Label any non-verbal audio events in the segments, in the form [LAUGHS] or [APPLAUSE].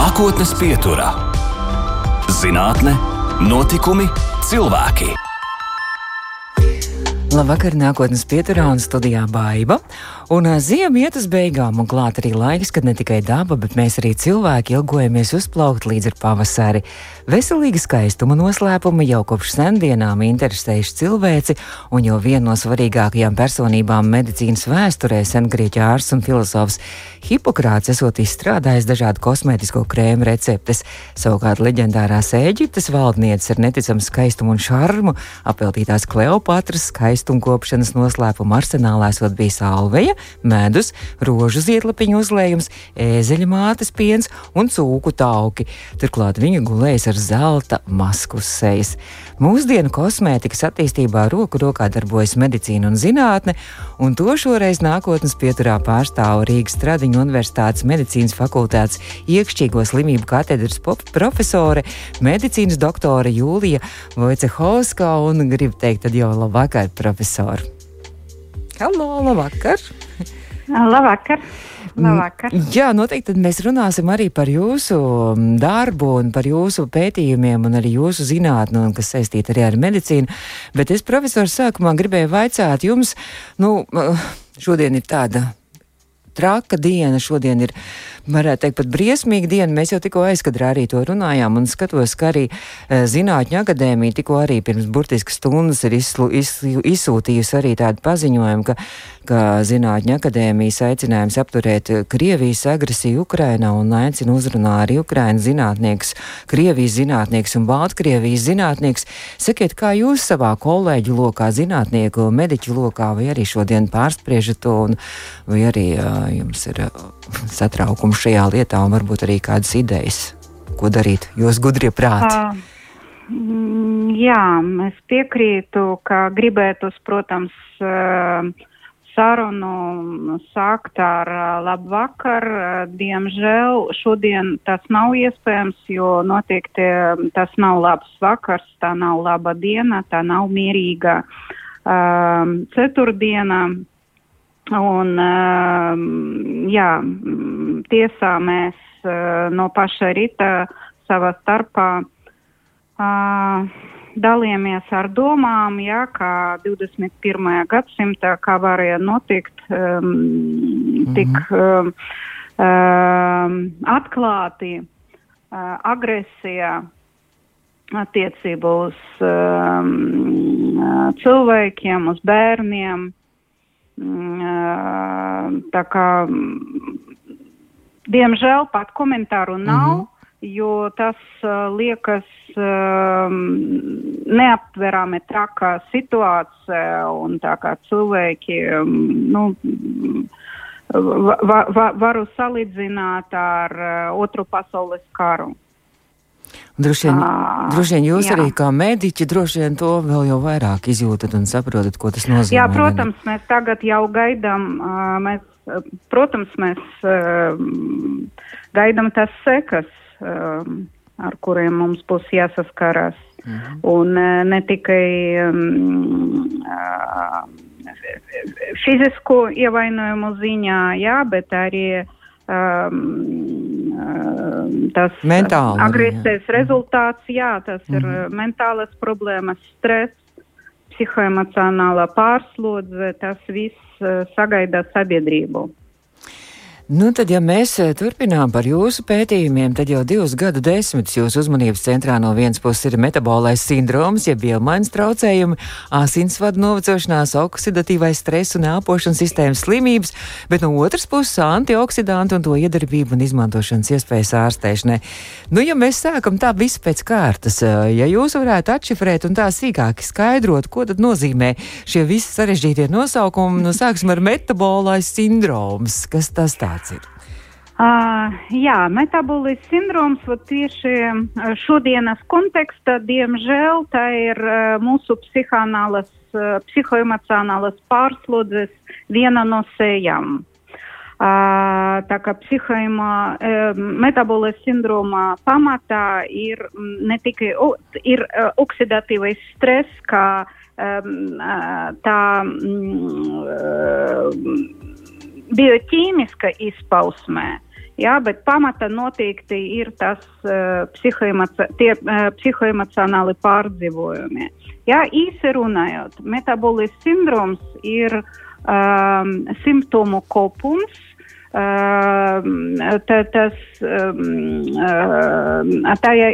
Nākotnes pieturā - zinātne, notikumi, cilvēki. Labvakar, nākotnes pieturā un studijā Baiva. Un ziema iet uz beigām, un klāt arī laiks, kad ne tikai daba, bet mēs arī cilvēki ilgojamies uzplaukt līdz ar pavasari. Veselīga skaistuma noslēpuma jau kopš sendienām interesējuši cilvēci, un jau viena no svarīgākajām personībām medicīnas vēsturē sengrieķu ārsts un filozofs Hipokrāts esot izstrādājis dažādu kosmētisko krēmu receptes. Savukārt leģendārās Eģiptes valdnieces ar neticamu skaistumu un šarmu apveltītās Kleopatras skaistumkopšanas noslēpuma arsenālā esot bijis alveja, medus, rožu ziedlapiņu uzlējums, ēzeļa mātes piens un cūku tauki. Turklāt viņa gulējas ar zelta masku uz sejas. Mūsdienu kosmētikas attīstībā roku rokā darbojas medicīna un zinātne, un to šoreiz nākotnes pieturā pārstāv Rīgas Tradiņu Universitātes medicīnas fakultātes iekšķīgo slimību katedras profesore, medicīnas doktore Jūlija Vojcehovska, un gribu teikt, tad jau labvakar, profesori! Halo, labvakar! Labvakar! Labvakar. Jā, noteikti mēs runāsim arī par jūsu mm, darbu un par jūsu pētījumiem un arī jūsu zinātnu, kas saistīta arī ar medicīnu. Bet es, profesors, sākumā gribēju vaicāt jums, nu, šodien ir tāda traka diena, šodien ir varētu teikt, pat briesmīga diena. Mēs jau tikko aizkadrā arī to runājām, un skatos, ka arī e, Zinātņu akadēmija tikko arī pirms burtiski stundas ir izslu, izslu, izsūtījusi arī tādu paziņojumu, ka, ka Zinātņu akadēmijas aicinājums apturēt Krievijas agresiju Ukrainā un aicina uzrunā arī Ukrainas zinātnieks, Krievijas zinātnieks un Baltkrievijas zinātnieks. Sakiet, kā jūs savā kolēģu lokā, zinātnieku, mediķu lokā, vai arī šodien pārspriežat to, un, vai arī uh, jums ir uh, satraukums šajā lietā un varbūt arī kādas idejas, ko darīt, jūs gudrie prāti? Uh, jā, es piekrītu, ka gribētos, protams, uh, sarunu sākt ar labu vakar. Diemžēl šodien tas nav iespējams, jo noteikti tas nav labs vakars, tā nav laba diena, tā nav mierīga um, ceturtdiena. Un, um, jā, tiesā mēs uh, no paša rīta savā starpā dalījāmies ar domām, jā, kā 21. gadsimtā, kā varēja notikt um, tik um, atklāti uh, agresija attiecībā uz um, cilvēkiem, uz bērniem. Tā kā, diemžēl, pat komentāru nav, mm -hmm. jo tas uh, liekas um, neaptverami traka situācija un tā kā cilvēki, um, nu, va, va, varu salīdzināt ar uh, Otru pasaules karu. Droši vien, à, droši vien jūs jā. arī kā mediķi droši vien to vēl jau vairāk izjūtat un saprotat, ko tas nozīmē. Jā, protams, mēs tagad jau gaidām, mēs, protams, mēs gaidām tas sekas, ar kuriem mums būs jāsaskarās. Mhm. Un ne tikai um, fizisku ievainojumu ziņā, jā, bet arī um, tas Mentāli, agresijas jā. rezultāts, jā, tas mm -hmm. ir mhm. mentālas problēmas, stress, psihoemocionālā pārslodze, tas viss sagaida sabiedrību. Nu, tad, ja mēs eh, turpinām par jūsu pētījumiem, tad jau divus gadu desmitus jūsu uzmanības centrā no vienas puses ir metabolais sindroms, jeb vielmaiņas traucējumi, asinsvadu novecošanās, oksidatīvais stress un elpošanas sistēmas slimības, bet no otras puses antioksidanti un to iedarbību un izmantošanas iespējas ārstēšanai. Nu, ja mēs sākam tā visu pēc kārtas, eh, ja jūs varētu atšifrēt un tā sīkāk skaidrot, ko tad nozīmē šie visi sarežģītie nosaukumi, nu sāksim ar metabolais sindroms, kas tas tāds? Kāds ir? Uh, jā, metabolisms sindroms tieši šodienas kontekstā, diemžēl, tā ir uh, mūsu uh, psihoemocionālas pārslodzes viena no sejām. Uh, tā kā psihoema, uh, metabolisms sindroma pamatā ir ne tikai o, ir, uh, oksidatīvais stress, kā um, uh, tā. Um, uh, bioķīmiska izpausmē Jā, bet pamata noteikti ir tas uh, psihoemaci tie, uh, psihoemocionāli pārdzīvojumi. Jā, īsi runājot, metabolis sindroms ir um, simptomu kopums, uh, tā, tas, um, uh, tajā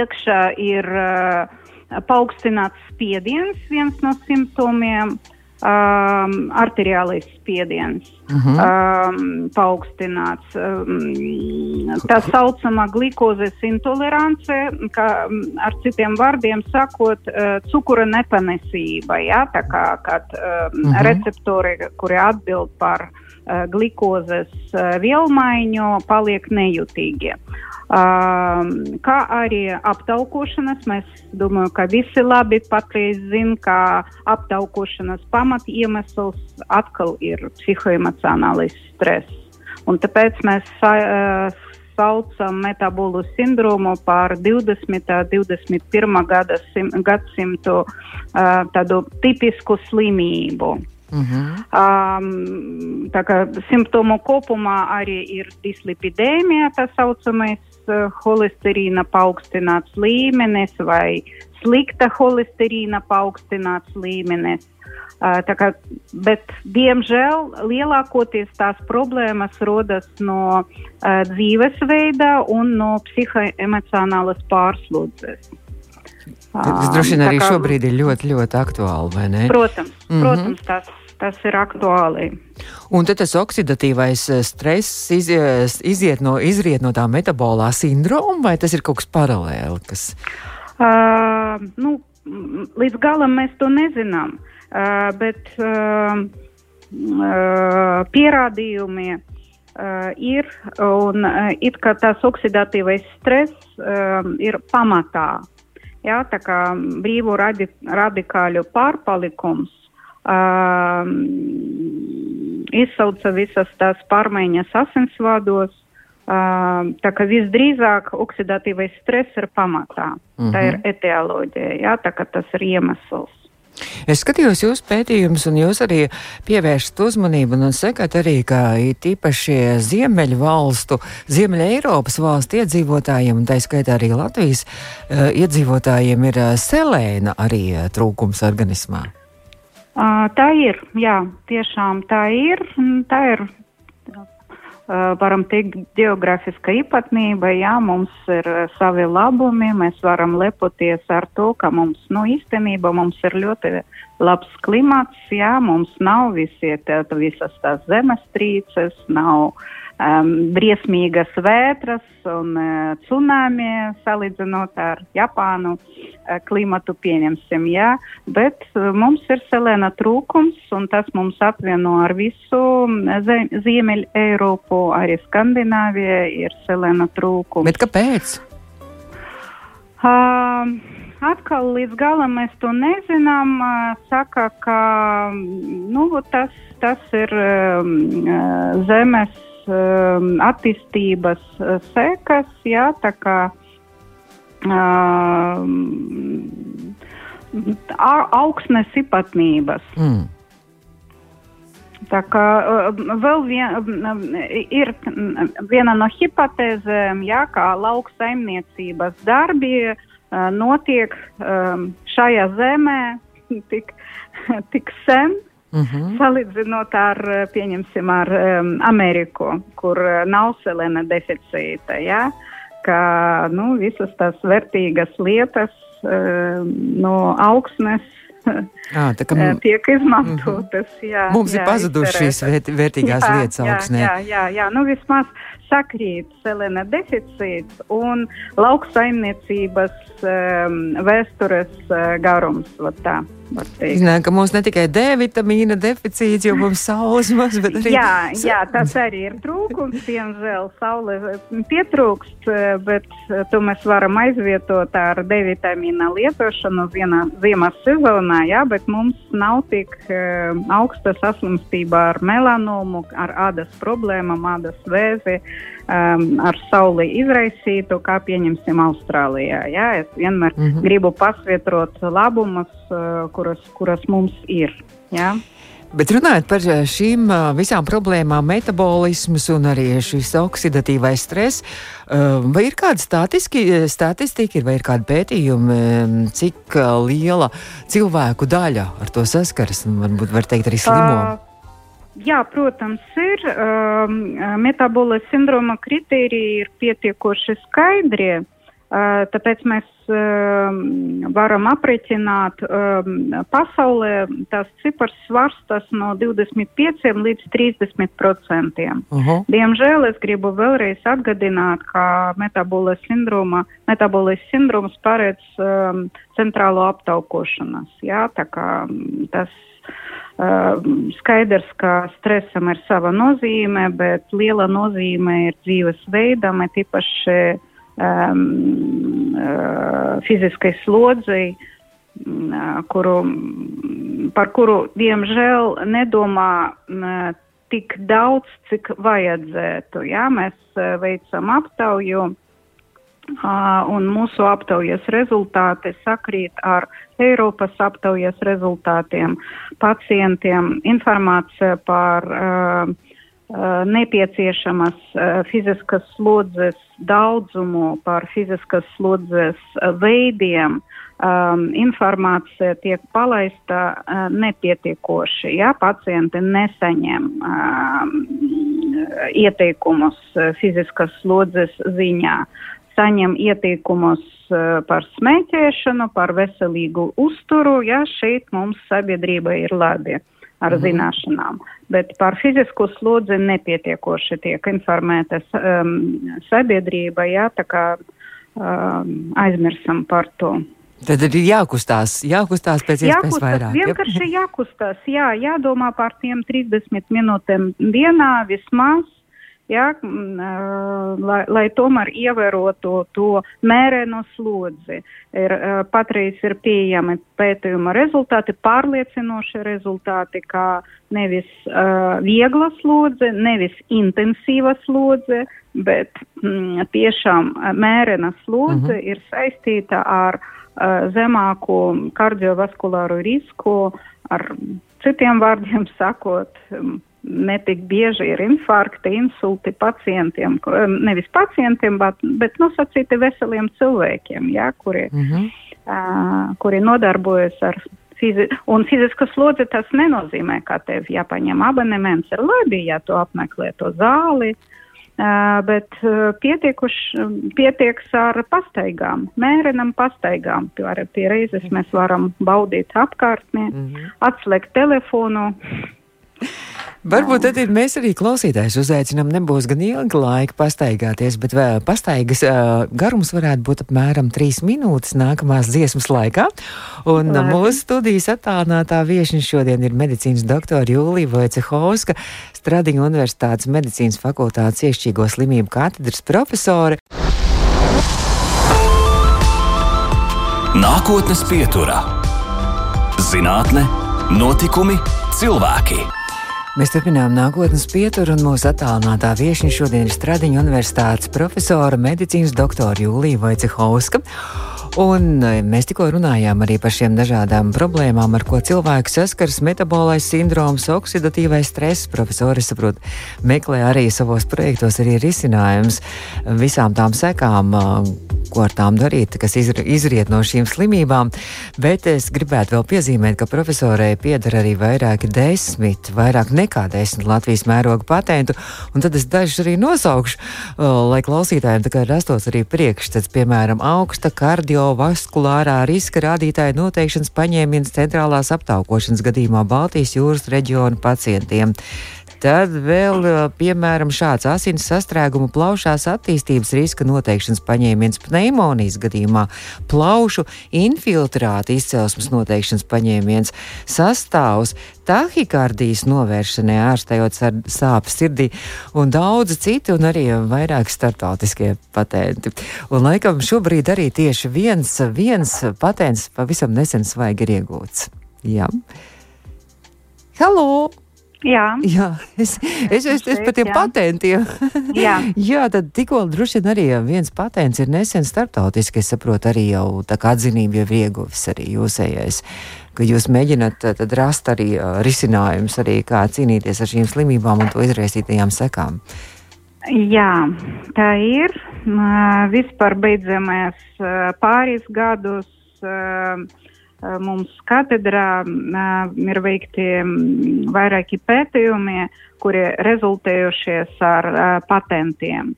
iekšā ir uh, paaugstināts spiediens, viens no simptomiem, um, arteriālais spiediens uh mhm. -huh. um, paaugstināts. Um, tā saucamā glukozes intolerance, kā ar citiem vārdiem sakot, uh, cukura nepanesība, ja, tā kā kad, um, uh mhm. -huh. receptori, kuri atbild par uh, glukozes uh, vielmaiņu, paliek nejutīgi. Kā arī aptaukošanas, mēs domājam, ka visi labi patreiz zina, ka aptaukošanas pamat iemesls atkal ir psihoemocionālais stress. Un tāpēc mēs uh, saucam metabolu sindromu par 20. un 21. Gada, sim, gadsimtu uh, tādu tipisku slimību. Uh -huh. um, tā kā simptomu kopumā arī ir dislipidēmija, tā saucamais uh, holesterīna paaugstināts līmenis vai slikta holesterīna paaugstināts līmenis. Kā, bet, diemžēl, lielākoties tās problēmas rodas no uh, dzīvesveida un no psihoemocionālas pārslodzes. Tas droši vien arī kā, šobrīd ir ļoti, ļoti aktuāli, vai ne? Protams, mm -hmm. protams tas tas ir aktuāli. Un tad tas oksidatīvais stress izies, iziet no, izriet no tā metabolā sindroma, vai tas ir kaut kas paralēli? Kas... Uh, nu, līdz galam mēs to nezinām, uh, bet uh, uh, pierādījumi uh, ir, un uh, it kā tās oksidatīvais stress uh, ir pamatā. Jā, tā kā brīvo radi, radikāļu pārpalikums um, izsauca visas tās pārmaiņas asinsvados. Um, tā kā visdrīzāk oksidatīvais stress ir pamatā. Mm -hmm. Tā ir mhm. etioloģija, jā, tā kā tas ir iemesls. Es skatījos jūsu pētījumus, un jūs arī pievēršat uzmanību un sakat arī, ka īpaši Ziemeļu valstu, Ziemeļa Eiropas valstu iedzīvotājiem, un tā skaitā arī Latvijas uh, iedzīvotājiem, ir uh, selēna arī uh, trūkums organismā. Tā ir, jā, tiešām tā ir. Tā ir, varam teikt, geogrāfiska īpatnība. Jā, mums ir savi labumi, mēs varam lepoties ar to, ka mums, nu, īstenībā mums ir ļoti labs klimats, jā, mums nav visi, tā, visas tās zemestrīces, nav um, briesmīgas vētras un uh, tsunami salīdzinot ar Japānu uh, klimatu pieņemsim, jā, bet uh, mums ir selēna trūkums un tas mums apvieno ar visu Ziemeļ Eiropu, arī Skandināvija ir selēna trūkums. Bet kāpēc? Uh, atkal līdz galam mēs to nezinām. Saka, ka nu, tas, tas ir um, zemes attīstības uh, sekas, jā, um, augsnes īpatnības. Mm. Tā kā uh, vēl vien, ir viena no hipotēzēm, jā, kā lauksaimniecības darbi uh, notiek um, šajā zemē [LAUGHS] tik, tik sen, Uh mhm. -huh. Salīdzinot ar, pieņemsim, ar um, Ameriku, kur nav selena deficīta, ja? ka nu, visas tās vērtīgas lietas um, no augsnes [LAUGHS] À, tā, m... tiek izmantotas. Jā, Mums jā, ir pazudušas šīs vērt, vērtīgās jā, lietas augsnē. Jā, jā, jā, nu vismaz sakrīt selena deficīts un lauksaimniecības um, vēstures uh, garums. Tā. Zināt, ka mums ne tikai D vitamīna deficīts, jo mums saules maz, bet arī. Jā, jā tas arī ir trūkums. Diemžēl saule pietrūkst, bet to mēs varam aizvietot ar D vitamīna lietošanu vienā ziemas sezonā, jā, bet mums nav tik uh, augsta saslimstība ar melanomu, ar ādas problēmām, ādas vēzi. Um, ar sauli izraisītu, kā pieņemsim Austrālijā. Jā, es vienmēr mm -hmm. gribu pasvietrot labumus, uh, kuras, kuras mums ir. Ja? Bet runājot par eh, šīm eh, visām problēmām, metabolisms un arī šis oksidatīvais stress, eh, vai ir kāda statistika, vai ir kāda pētījuma, cik liela cilvēku daļa ar to saskaras, un varbūt var teikt arī slimo? Uh, jā, protams, ir. Uh, metabola sindroma kritēriji ir pietiekoši skaidri. Uh, Tāpēc mēs varam aprēķināt pasaulē tās cipars svārstas no 25 līdz 30 procentiem. Uh -huh. Diemžēl es gribu vēlreiz atgādināt, ka metabolas sindroma, metabolas sindroms paredz um, centrālo aptaukošanas. Jā, tā kā tas Uh, skaidrs, ka stresam ir sava nozīme, bet liela nozīme ir dzīvesveidam, ir īpaši um, uh, fiziskai slodzei, uh, kuru, par kuru, diemžēl, nedomā uh, tik daudz, cik vajadzētu. Jā, mēs veicam aptauju. Un mūsu aptaujas rezultāti sakrīt ar Eiropas aptaujas rezultātiem. Pacientiem informācija par uh, nepieciešamas fiziskas slodzes daudzumu, par fiziskas slodzes veidiem. Um, informācija tiek palaista uh, nepietiekoši. Ja pacienti nesaņem um, ieteikumus fiziskas slodzes ziņā, saņem ieteikumus uh, par smēķēšanu, par veselīgu uzturu, ja šeit mums sabiedrība ir labi ar mhm. zināšanām. Bet par fizisko slodzi nepietiekoši tiek informēta um, sabiedrība, jā, tā kā um, aizmirsam par to. Tad ir jākustās, jākustās pēc iespējas jākustās, vairāk. Vienkārši jākustās, jā, jādomā par tiem 30 minūtēm dienā vismaz ja, lai, lai tomēr ievērotu to mēreno slodzi. Ir, patreiz ir pieejami pētījuma rezultāti, pārliecinoši rezultāti, kā nevis uh, viegla slodze, nevis intensīva slodze, bet mm, tiešām mērena slodze uh -huh. ir saistīta ar uh, zemāku kardiovaskulāru risku, ar citiem vārdiem sakot, um, netik bieži ir infarkti, insulti pacientiem, nevis pacientiem, bet, bet nosacīti veseliem cilvēkiem, jā, kuri, mm -hmm. uh, kuri nodarbojas ar fizi un fiziska slodze tas nenozīmē, ka tev jāpaņem abonements ir labi, ja tu apmeklē to zāli, uh, bet uh, pietieks ar pastaigām, mērenam pastaigām. Pie, pie reizes mēs varam baudīt apkārtni, mm -hmm. atslēgt telefonu. Varbūt tad ir, mēs arī klausītājs uzaicinām, nebūs gan ilgi laika pastaigāties, bet vēl pastaigas uh, garums varētu būt apmēram 3 minūtes nākamās dziesmas laikā. Un Labi. mūsu studijas attālinātā viešņa šodien ir medicīnas doktora Jūlija Vojcehovska, Stradiņa Universitātes medicīnas fakultātes iešķīgo slimību katedras profesore. Nākotnes pieturā - zinātne, notikumi, cilvēki. Mēs turpinām nākotnes pieturu, un mūsu attālinātā viesiņa šodien ir Stradiņa Universitātes profesora medicīnas doktora Jūlija Vaicehovska. Un e, mēs tikko runājām arī par šiem dažādām problēmām, ar ko cilvēks saskaras - metabolais sindroms, oksidatīvais stress. Profesori saprot, meklē arī savos projektos arī risinājums visām tām sekām, ko ar tām darīt, kas izriet no šīm slimībām. Bet es gribētu vēl piezīmēt, ka profesorai pieder arī vairāki desmit, vairāk nekā desmit Latvijas mēroga patentu, un tad es dažus arī nosaukšu, lai klausītājiem rastos arī priekšstats, piemēram, augsta kardio kardiovaskulārā riska rādītāja noteikšanas paņēmiens centrālās aptaukošanas gadījumā Baltijas jūras reģiona pacientiem. Tad vēl, piemēram, šāds asins sastrēguma plaušās attīstības riska noteikšanas paņēmiens pneimonijas gadījumā, plaušu infiltrāta izcelsmes noteikšanas paņēmiens, sastāvs tahikardijas novēršanai, ārstējot sāpes sirdī, un daudzi citi, un arī vairāk startautiskie patenti. Un laikam šobrīd arī tieši viens, viens patents pavisam nesen svaigi ir iegūts. Jā. Halo! Jā, jā es, es, es, es par tiem jā. patentiem. jā. [LAUGHS] jā, tad tikko droši vien arī viens patents ir nesen starptautiski, es saprotu, arī jau tā kā atzinība jau ieguvis arī jūsējais, ka jūs mēģināt tad rast arī risinājums arī, kā cīnīties ar šīm slimībām un to izraisītajām sekām. Jā, tā ir. Vispār beidzamais pāris gadus mums katedrā ir veikti vairāki pētījumi, kuri rezultējušies ar patentiem.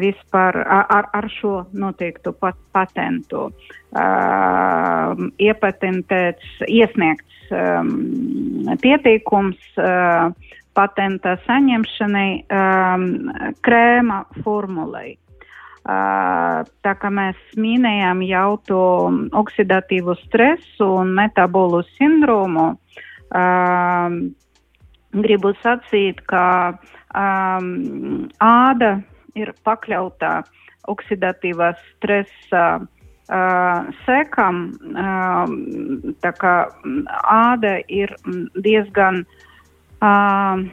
Vispār ar, ar šo noteiktu pat, patentu iepatentēts, iesniegts pieteikums patenta saņemšanai krēma formulai. Tā kā mēs minējām jau to oksidatīvu stresu un metabolu sindromu, gribu sacīt, ka āda ir pakļautā oksidatīvā stresa sekam, tā kā āda ir diezgan uh,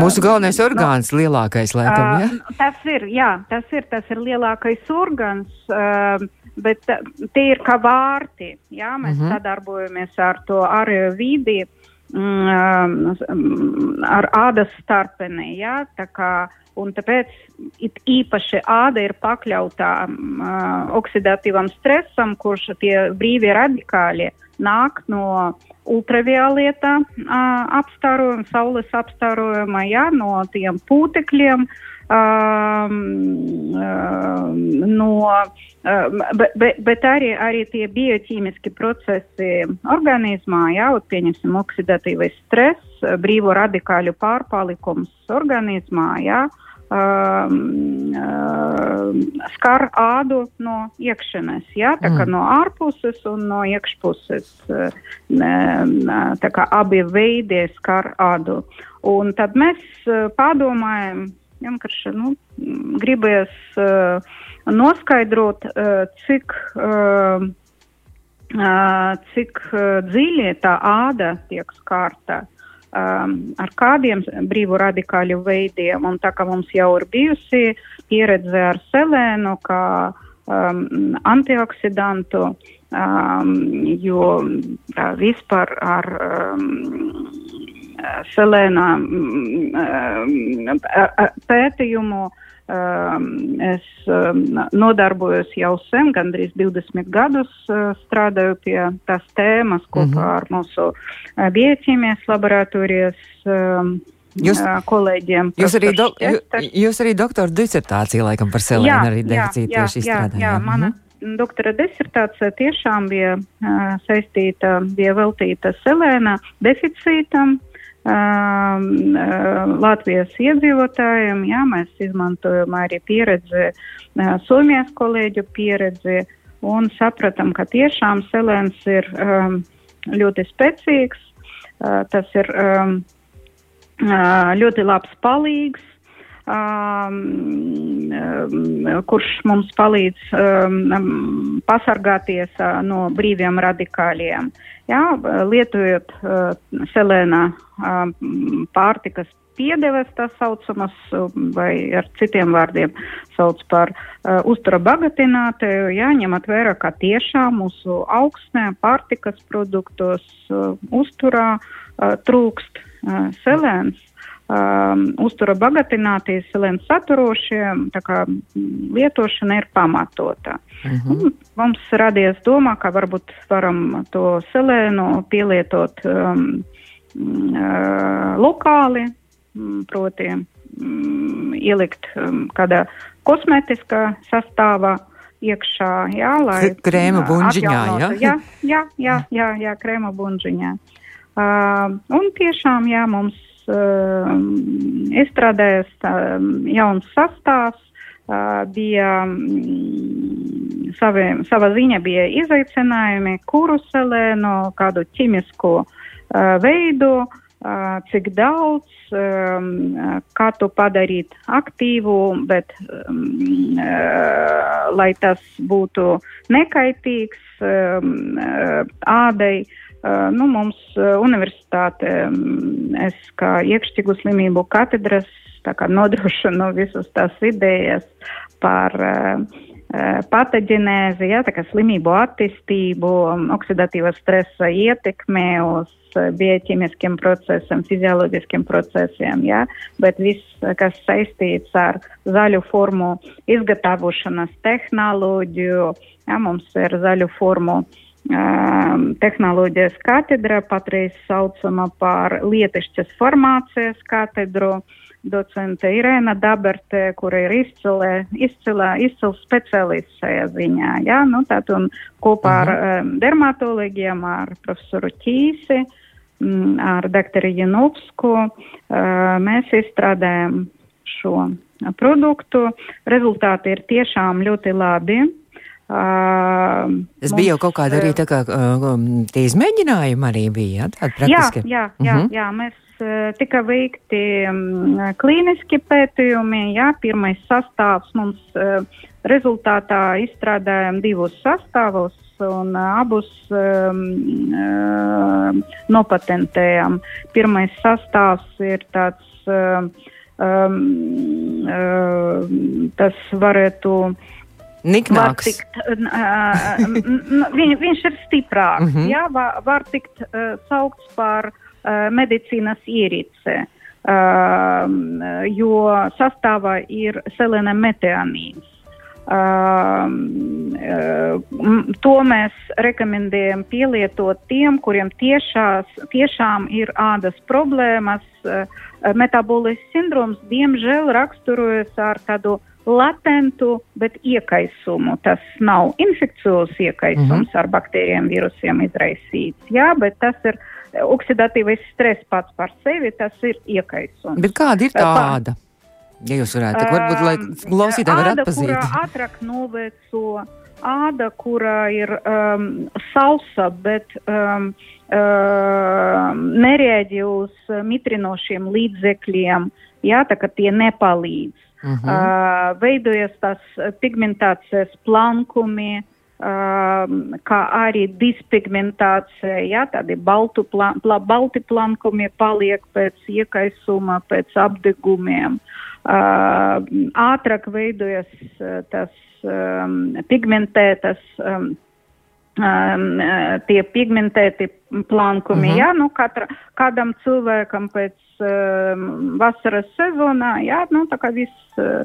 Mūsu galvenais orgāns no, lielākais, laikam, ja? Tas ir, jā, tas ir, tas ir lielākais orgāns, uh, bet tie ir kā vārti, jā, mēs uh mhm. -huh. sadarbojamies ar to ārējo vidi, um, ar ādas starpeni, jā, tā kā, un tāpēc īpaši āda ir pakļautā uh, oksidatīvam stresam, kurš tie brīvie radikāli nāk no ultravioletā apstārojuma, saules apstārojuma, jā, no tiem pūtekļiem, um, no, bet, bet, bet arī, arī tie bioķīmiski procesi organismā, jā, pieņemsim oksidatīvais stress, brīvo radikāļu pārpalikums organismā, jā, uh, skar ādu no iekšienes, ja? tā kā mm. no ārpuses un no iekšpuses. Uh, tā kā abi veidi skar ādu. Un tad mēs uh, pārdomājam, vienkārši nu, gribēs uh, noskaidrot, cik, uh, cik dziļi tā āda tiek skarta. Uh, um, ar kādiem brīvu radikāļu veidiem. Un tā kā mums jau ir bijusi pieredze ar selēnu, kā um, antioksidantu, um, jo tā, vispār ar um, selēna um, pētījumu Es nodarbojos jau sen, gandrīz 20 gadus strādāju pie tās tēmas kopā mm -hmm. ar mūsu bioķīmijas laboratorijas Jūs, kolēģiem. Jūs arī, do, jūs arī doktora disertāciju laikam par selēnu arī deficītu tieši izstrādājāt. Jā, jā, mana -hmm. doktora disertācija tiešām bija uh, saistīta, bija veltīta selēna deficītam, Um, Latvijas iedzīvotājiem. Jā, mēs izmantojam arī pieredzi, uh, Somijas kolēģu pieredzi un sapratam, ka tiešām selēns ir um, ļoti spēcīgs. Uh, tas ir um, ļoti labs palīgs um, kurš mums palīdz um, pasargāties uh, no brīviem radikāļiem. Jā, lietojot uh, selēna uh, pārtikas piedeves, tā saucamas, vai ar citiem vārdiem sauc par uh, uztura bagatinātēju, jāņemat vērā, ka tiešām mūsu augsnē pārtikas produktos uh, uzturā uh, trūkst uh, selēns um, uztura bagātināties silēnu saturošiem, tā kā lietošana ir pamatota. Uh mhm. -huh. Mums radies domā, ka varbūt varam to silēnu pielietot um, uh, lokāli, proti um, ielikt um, kādā kosmetiskā sastāvā iekšā, jā, lai krēma bunžiņā, jā? jā, jā, jā, jā, jā, krēma bunžiņā. Uh, un tiešām, jā, mums izstrādājies um, jauns sastāvs, bija mm, savi, sava ziņa bija izaicinājumi, kuru selēnu, kādu ķimisku uh, veidu, cik daudz, um, kā to padarīt aktīvu, bet lai tas būtu nekaitīgs ādai nu, mums universitāte, es kā iekšķigu slimību katedras nodrošinu visas tās idejas par uh, patoģenēzi, ja, tā kā slimību attīstību, oksidatīvā stresa ietekme uz bioķīmiskiem procesiem, fizioloģiskiem procesiem, ja, bet viss, kas saistīts ar zaļu formu izgatavošanas tehnoloģiju, ja, mums ir zaļu formu um, tehnoloģijas katedra, patreiz saucama par lietišķas formācijas katedru. Docente Irēna Daberte, kura ir izcilē, izcilā, izcils speciālists šajā ziņā. Ja? Nu, tātad un kopā -huh. ar um, dermatologiem, ar profesoru Ķīsi, m, ar doktoru Janovsku uh, mēs izstrādājam šo produktu. Rezultāti ir tiešām ļoti labi. Uh, Tas bija jau kaut kāda arī tā kā uh, tie izmēģinājumi arī bija, ja? Tādi praktiski. Jā, jā, jā, uh -huh. jā, mēs Eh, tika veikti mm, klīniski pētījumi. Jā, pirmais sastāvs mums eh, rezultātā izstrādājam divus sastāvus un eh, abus um, nopatentējam. Pirmais sastāvs ir tāds, um, um, tas varētu. Niknāks. Tikt, uh, viņ, viņš ir stiprāks, mhm. -huh. jā, var, var tikt uh, saukts par uh, medicīnas ierīce, uh, jo sastāvā ir selena meteanīns. To mēs rekomendējam pielietot tiem, kuriem tiešās, tiešām ir ādas problēmas. Metabolisks sindroms diemžēl raksturojas ar tādu latentu, bet iekaisumu. Tas nav infekcijos iekaisums mm -hmm. ar baktērijiem, vīrusiem izraisīts, jā, bet tas ir oksidatīvais stress pats par sevi, tas ir iekaisums. Bet kāda ir tā āda? Ja jūs varētu, tad varbūt, lai klausītāji var atpazīt. Āda, ātrāk noveco, āda, kurā ir um, sausa, bet um, um, nereaģē uz mitrinošiem līdzekļiem, jā, tā ka tie nepalīdz. Uh -huh. uh, veidojas tas pigmentācijas plankumi, Um, kā arī dispigmentācija, ja, tādi baltu plan, pla, balti plankumi paliek pēc iekaisuma, pēc apdegumiem. Uh, ātrāk veidojas uh, tas um, pigmentētas, um, um, tie pigmentēti plankumi, uh -huh. ja, nu, katra, kādam cilvēkam pēc um, vasaras sezonā, jā, nu, tā kā viss, uh,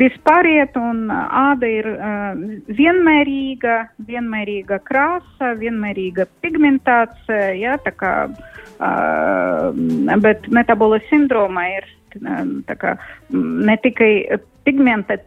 viss pāriet un āda ir uh, vienmērīga, vienmērīga krāsa, vienmērīga pigmentācija, jā, tā kā, uh, bet metabola sindroma ir tā kā ne tikai pigmenta,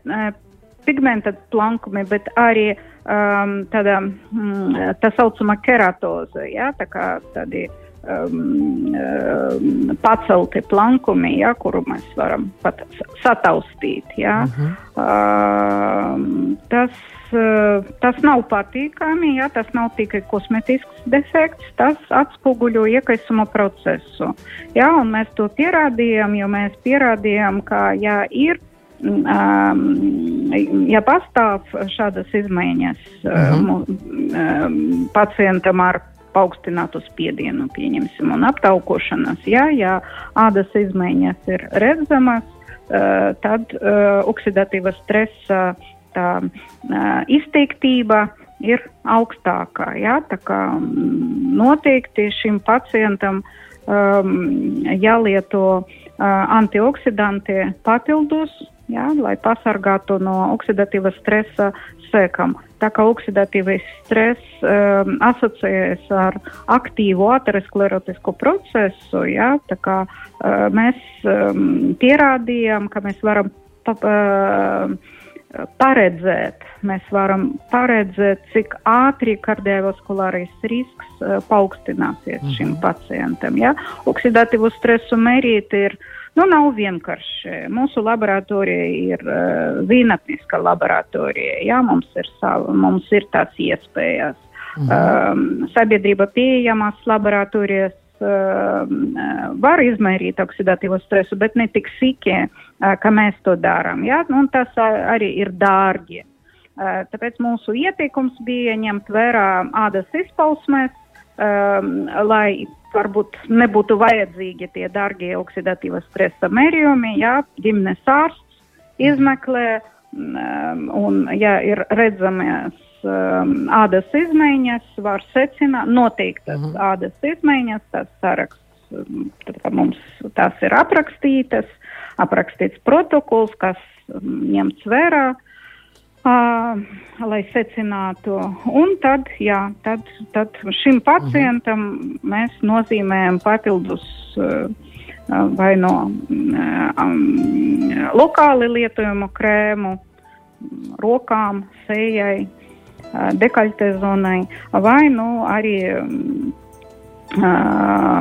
pigmenta plankumi, bet arī um, tāda, mm, tā saucama keratoze, jā, tā kā tādi um, um, pacelti plankumi, ja, kuru mēs varam pat sataustīt. Ja. Uh -huh. uh, tas, uh, tas nav patīkami, ja, tas nav tikai kosmetisks defekts, tas atspoguļo iekaisuma procesu. Ja, mēs to pierādījām, jo mēs pierādījām, ka ja ir Um, ja pastāv šādas izmaiņas uh -huh. um, pacientam ar paaugstinātu spiedienu, pieņemsim, un aptaukošanas. Jā, ja ādas izmaiņas ir redzamas, uh, tad uh, oksidatīva stresa tā, uh, izteiktība ir augstākā. Jā, tā kā um, noteikti šim pacientam um, jālieto uh, antioksidanti papildus, jā, lai pasargātu no oksidatīva stresa sekām. Tā kā oksidatīvais stress um, asociējas ar aktīvu aterosklerotisku procesu, jā, tā kā uh, mēs um, pierādījām, ka mēs varam pa, uh, paredzēt, mēs varam paredzēt, cik ātri kardiovaskulārais risks uh, paaugstināsies mhm. šim pacientam. Jā. Oksidatīvu stresu mērīt ir uh, Nu, nav vienkārši. Mūsu laboratorija ir uh, zinātniska laboratorija. Jā, mums ir, sava, mums ir tās iespējas. Mhm. Um, sabiedrība pieejamas laboratorijas um, var izmērīt oksidatīvo stresu, bet ne tik sīki, uh, kā mēs to darām. Ja? Nu, tas arī ir dārgi. Uh, tāpēc mūsu ieteikums bija ņemt vērā ādas izpausmēs, um, lai varbūt nebūtu vajadzīgi tie dārgie oksidatīvas stresa mērījumi, jā, ģimenes ārsts izmeklē, um, un ja ir redzamies um, ādas izmaiņas, var secināt noteiktas mhm. ādas izmaiņas, tas saraksts, um, tad, mums tās ir aprakstītas, aprakstīts protokols, kas ņemts vērā. Uh, Uh, lai secinātu. Un tad, jā, tad, tad šim pacientam mhm. mēs nozīmējam papildus uh, vai no um, lokāli lietojumu krēmu, rokām, sejai, uh, dekaļte zonai, vai nu arī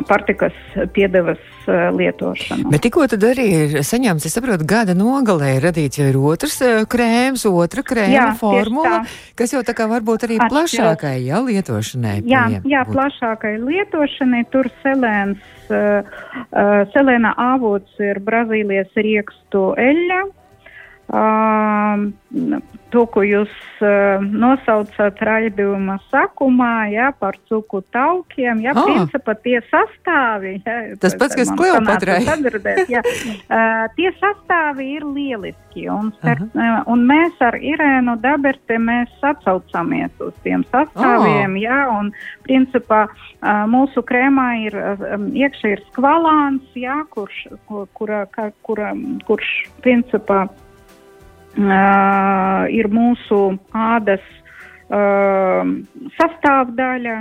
pārtikas piedevas lietošanu. Bet tikko tad arī ir saņemts, es saprotu, gada nogalē ir radīts jau ir otrs krēms, otra krēma jā, formula, kas jau tā kā varbūt arī Atšķiros. plašākai jā, lietošanai. Jā, pie, jā būt. plašākai lietošanai tur selēns, uh, uh, selēna avots ir Brazīlijas riekstu eļļa. To, ko jūs nosaucat raidījuma sakumā, jā, par cuku taukiem, jā, oh. principā tie sastāvi. Jā, Tas pats, kas Kleopatrai. uh, tie sastāvi ir lieliski, un, uh -huh. uh, un mēs ar Irēnu Daberti mēs atsaucamies uz tiem sastāviem, oh. jā, un principā mūsu krēmā ir iekšē ir skvalāns, jā, kurš, kur, kura, kura, kurš principā ir mūsu ādas sastāvdaļa,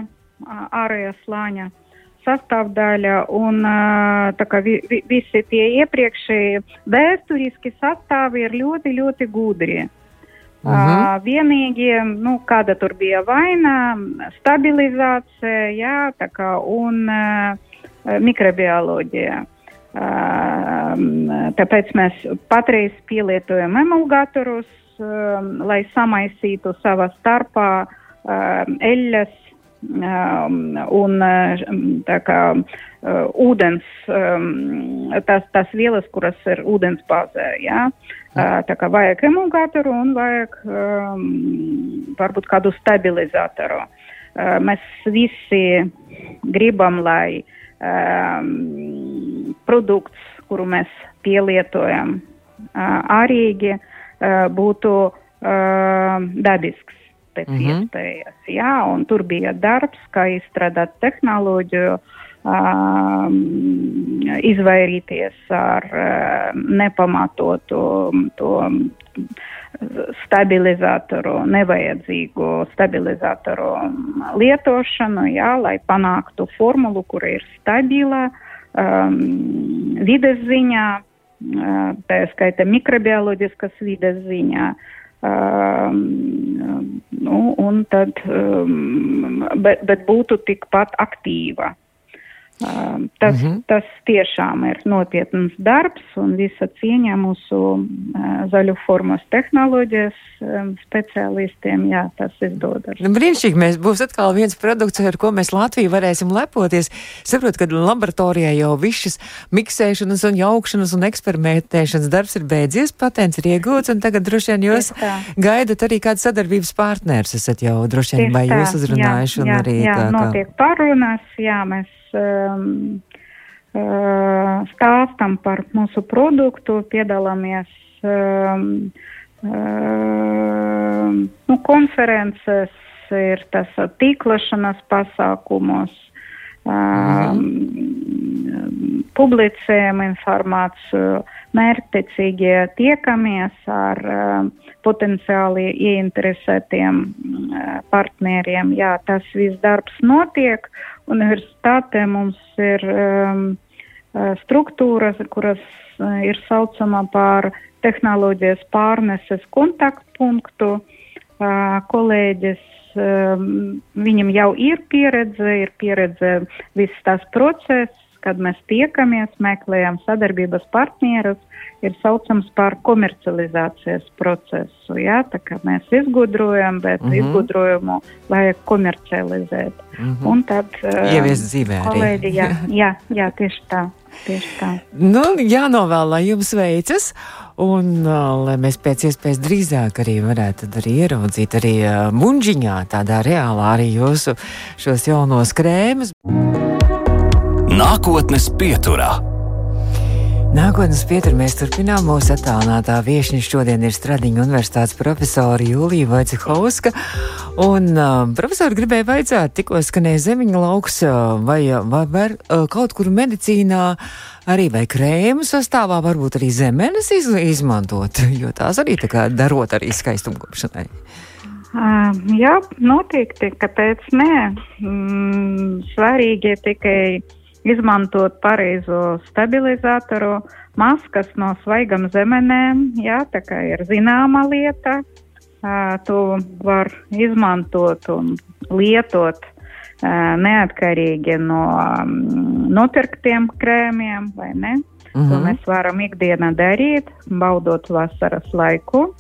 ārējā slāņa sastāvdaļa, un vi, vi, visi tie iepriekšēji vēsturiski sastāvi ir ļoti, ļoti gudri. Uh -huh. uh, vienīgi, nu, kāda tur bija vaina, stabilizācija, jā, kā, un uh, mikrobioloģija. Tāpēc mēs patreiz pielietojam emulgatorus, lai samaisītu savā starpā eļļas un kā ūdens, tās, tās vielas, kuras ir ūdens bāzē, jā. Tā kā vajag emulgatoru un vajag varbūt kādu stabilizatoru. Mēs visi gribam, lai um, produkts, kuru mēs pielietojam uh, ārīgi, uh, būtu uh, dabisks pēc mm -hmm. iespējas. Jā, un tur bija darbs, kā izstrādāt tehnoloģiju, uh, izvairīties ar uh, nepamatotu to stabilizatoru, nevajadzīgu stabilizatoru lietošanu, jā, lai panāktu formulu, kura ir stabila um, vides ziņā, uh, tā skaita mikrobioloģiskas vides ziņā. Um, nu, un tad, um, bet, bet būtu tikpat aktīva. Tas, mm -hmm. tas tiešām ir nopietns darbs un visa cieņa mūsu zaļu formas tehnoloģijas speciālistiem. Jā, tas izdodas. Nu, brīnišķīgi, mēs būs atkal viens produkts, ar ko mēs Latviju varēsim lepoties. Saprotu, ka laboratorijā jau viss šis miksēšanas un jaukšanas un eksperimentēšanas darbs ir beidzies, patents ir iegūts, un tagad droši vien jūs gaidat arī kādu sadarbības partners. Esat jau droši vien vai jūs uzrunājuši jā, un jā, arī jā, tā kā. Notiek parunas, jā, mēs um, uh, stāstam par mūsu produktu, piedalāmies um, uh, nu, konferences, ir tas tīklašanas pasākumos, um, publicējam informāciju, mērķtiecīgi tiekamies ar um, potenciāli ieinteresētiem uh, partneriem. Jā, tas viss darbs notiek universitātē mums ir um, uh, struktūras, kuras uh, ir saucama par tehnoloģijas pārneses kontaktpunktu. Uh, kolēģis, um, viņam jau ir pieredze, ir pieredze viss tās process, kad mēs tiekamies, meklējam sadarbības partnerus, ir saucams par komercializācijas procesu. Jā, tā kā mēs izgudrojam, bet mm -hmm. izgudrojumu vajag komercializēt. Mm -hmm. Un tad ieviest dzīvē kolēģi. Jā, [LAUGHS] jā, jā, tieši tā. tieši tā. Nu, jānovēl, lai jums veicas. Un uh, lai mēs pēc iespējas drīzāk arī varētu arī ieraudzīt arī uh, muņģiņā, tādā reālā arī jūsu šos jaunos krēmus. Nākotnes pieturā. Nākotnes pietur mēs turpinām mūsu attālinātā viešņa. Šodien ir Stradiņa universitātes profesora Jūlija Vaicehovska. Un uh, profesori gribēja vaicāt, tikko skanēja zemiņa lauks, vai, vai var uh, kaut kur medicīnā arī vai krēmu sastāvā varbūt arī zemenes iz, izmantot, [LAUGHS] jo tās arī tā kā darot arī skaistumkopšanai. Uh, jā, noteikti, kāpēc nē. Mm, svarīgi ir tikai izmantot pareizo stabilizatoru, maskas no svaigam zemenēm, jā, tā kā ir zināma lieta, uh, to var izmantot un lietot uh, neatkarīgi no nopirktiem krēmiem, vai ne? Mm -hmm. To mēs varam ikdienā darīt, baudot vasaras laiku.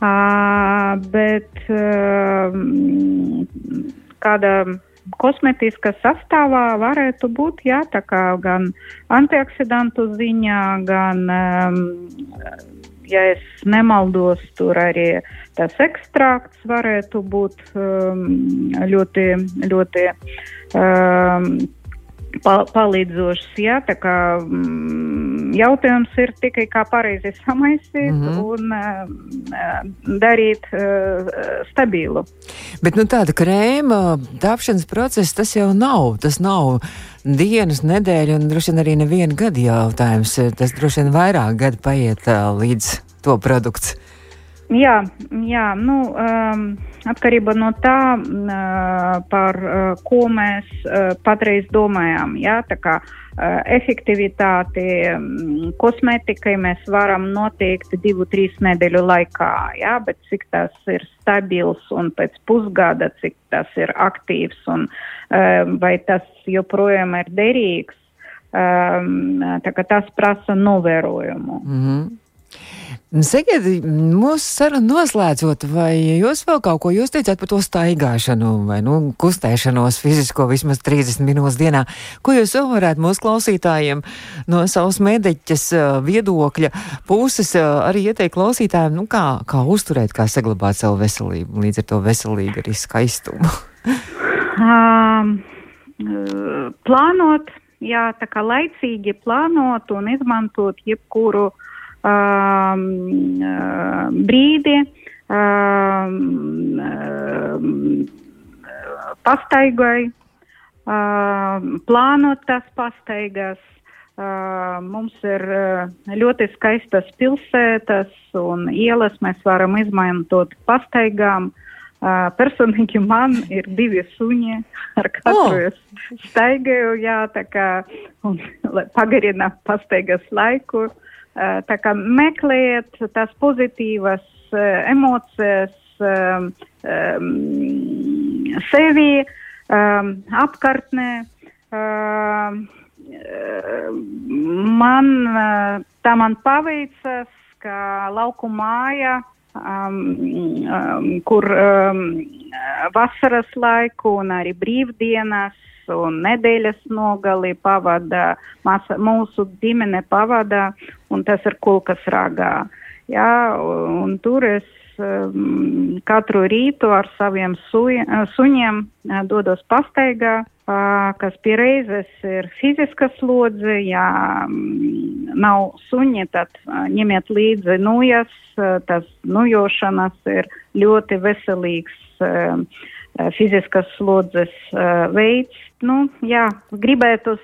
Uh, bet uh, kāda kosmetiskā sastāvā varētu būt jā, gan antioksidantu ziņā, gan, um, ja es nemaldos, tur arī tas ekstrakts varētu būt um, ļoti, ļoti um, palīdzošs. Jā, tā kā mm, jautājums ir tikai kā pareizi samaisīt mm -hmm. un uh, darīt uh, stabilu. Bet nu, tāda krēma tāpšanas process tas jau nav. Tas nav dienas, nedēļa un droši vien arī neviena gada jautājums. Tas droši vien vairāk gadu paiet uh, līdz to produkts. Jā, jā nu, um, atkarībā no tā, uh, par uh, ko mēs uh, patreiz domājam. Jā, tā kā efektivitāti kosmētikai mēs varam noteikt divu, trīs nedēļu laikā, jā, bet cik tas ir stabils un pēc pusgada, cik tas ir aktīvs un vai tas joprojām ir derīgs, tā kā tas prasa novērojumu. Mm -hmm. Sakiet, mūsu sarunu noslēdzot, vai jūs vēl kaut ko jūs teicāt par to staigāšanu vai nu, kustēšanos fizisko vismaz 30 minūtes dienā? Ko jūs vēl varētu mūsu klausītājiem no savas mediķas viedokļa puses arī ieteikt klausītājiem, nu, kā, kā uzturēt, kā saglabāt savu veselību, līdz ar to veselīgu arī skaistumu? [LAUGHS] um, plānot, jā, tā kā laicīgi plānot un izmantot jebkuru uh, brīdi um, um, pastaigai, plānot tās pastaigas. Mums ir uh, ļoti skaistas pilsētas un ielas mēs varam izmantot pastaigām. Uh, personīgi man ir divi suņi, ar katru oh. es staigāju, jā, tā kā un, pagarina pastaigas laiku. Uh, tā kā meklējiet tās pozitīvas emocijas um, sevi, um, apkārtnē. Um, man tā man paveicas, ka lauku māja, um, um, kur um, vasaras laiku un arī brīvdienas un nedēļas nogali pavada, masa, mūsu ģimene pavada, un tas ir kulkas ragā. Jā, un tur es um, katru rītu ar saviem suja, suņiem dodos pastaigā, kas pie reizes ir fiziska slodze. Ja um, nav suņi, tad ņemiet līdzi nujas. Tas nujošanas ir ļoti veselīgs. Fiziskas slodzes veids. Nu, jā, gribētu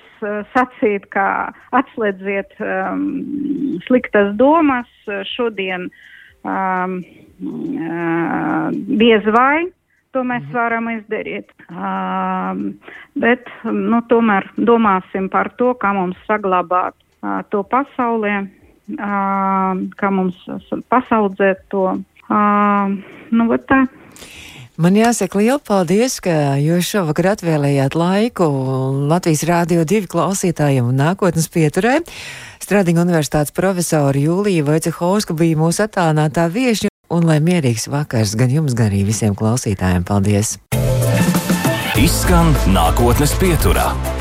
sacīt, ka atslēdziet um, sliktas domas šodien um, uh, diez vai. To mēs mhm. varam izdarīt. Um, bet nu, tomēr domāsim par to, kā mums saglabāt uh, to pasaulē, uh, kā mums pasaudzēt to. Uh, nu, tā. Man jāsaka liels paldies, ka jūs šovakar atvēlējāt laiku Latvijas Rādio 2 klausītājiem un nākotnes pieturē. Stradiņa universitātes profesora Jūlija Vaicehovska bija mūsu attālinātā viešņa, un lai mierīgs vakars gan jums, gan arī visiem klausītājiem. Paldies! Izskan nākotnes pieturā.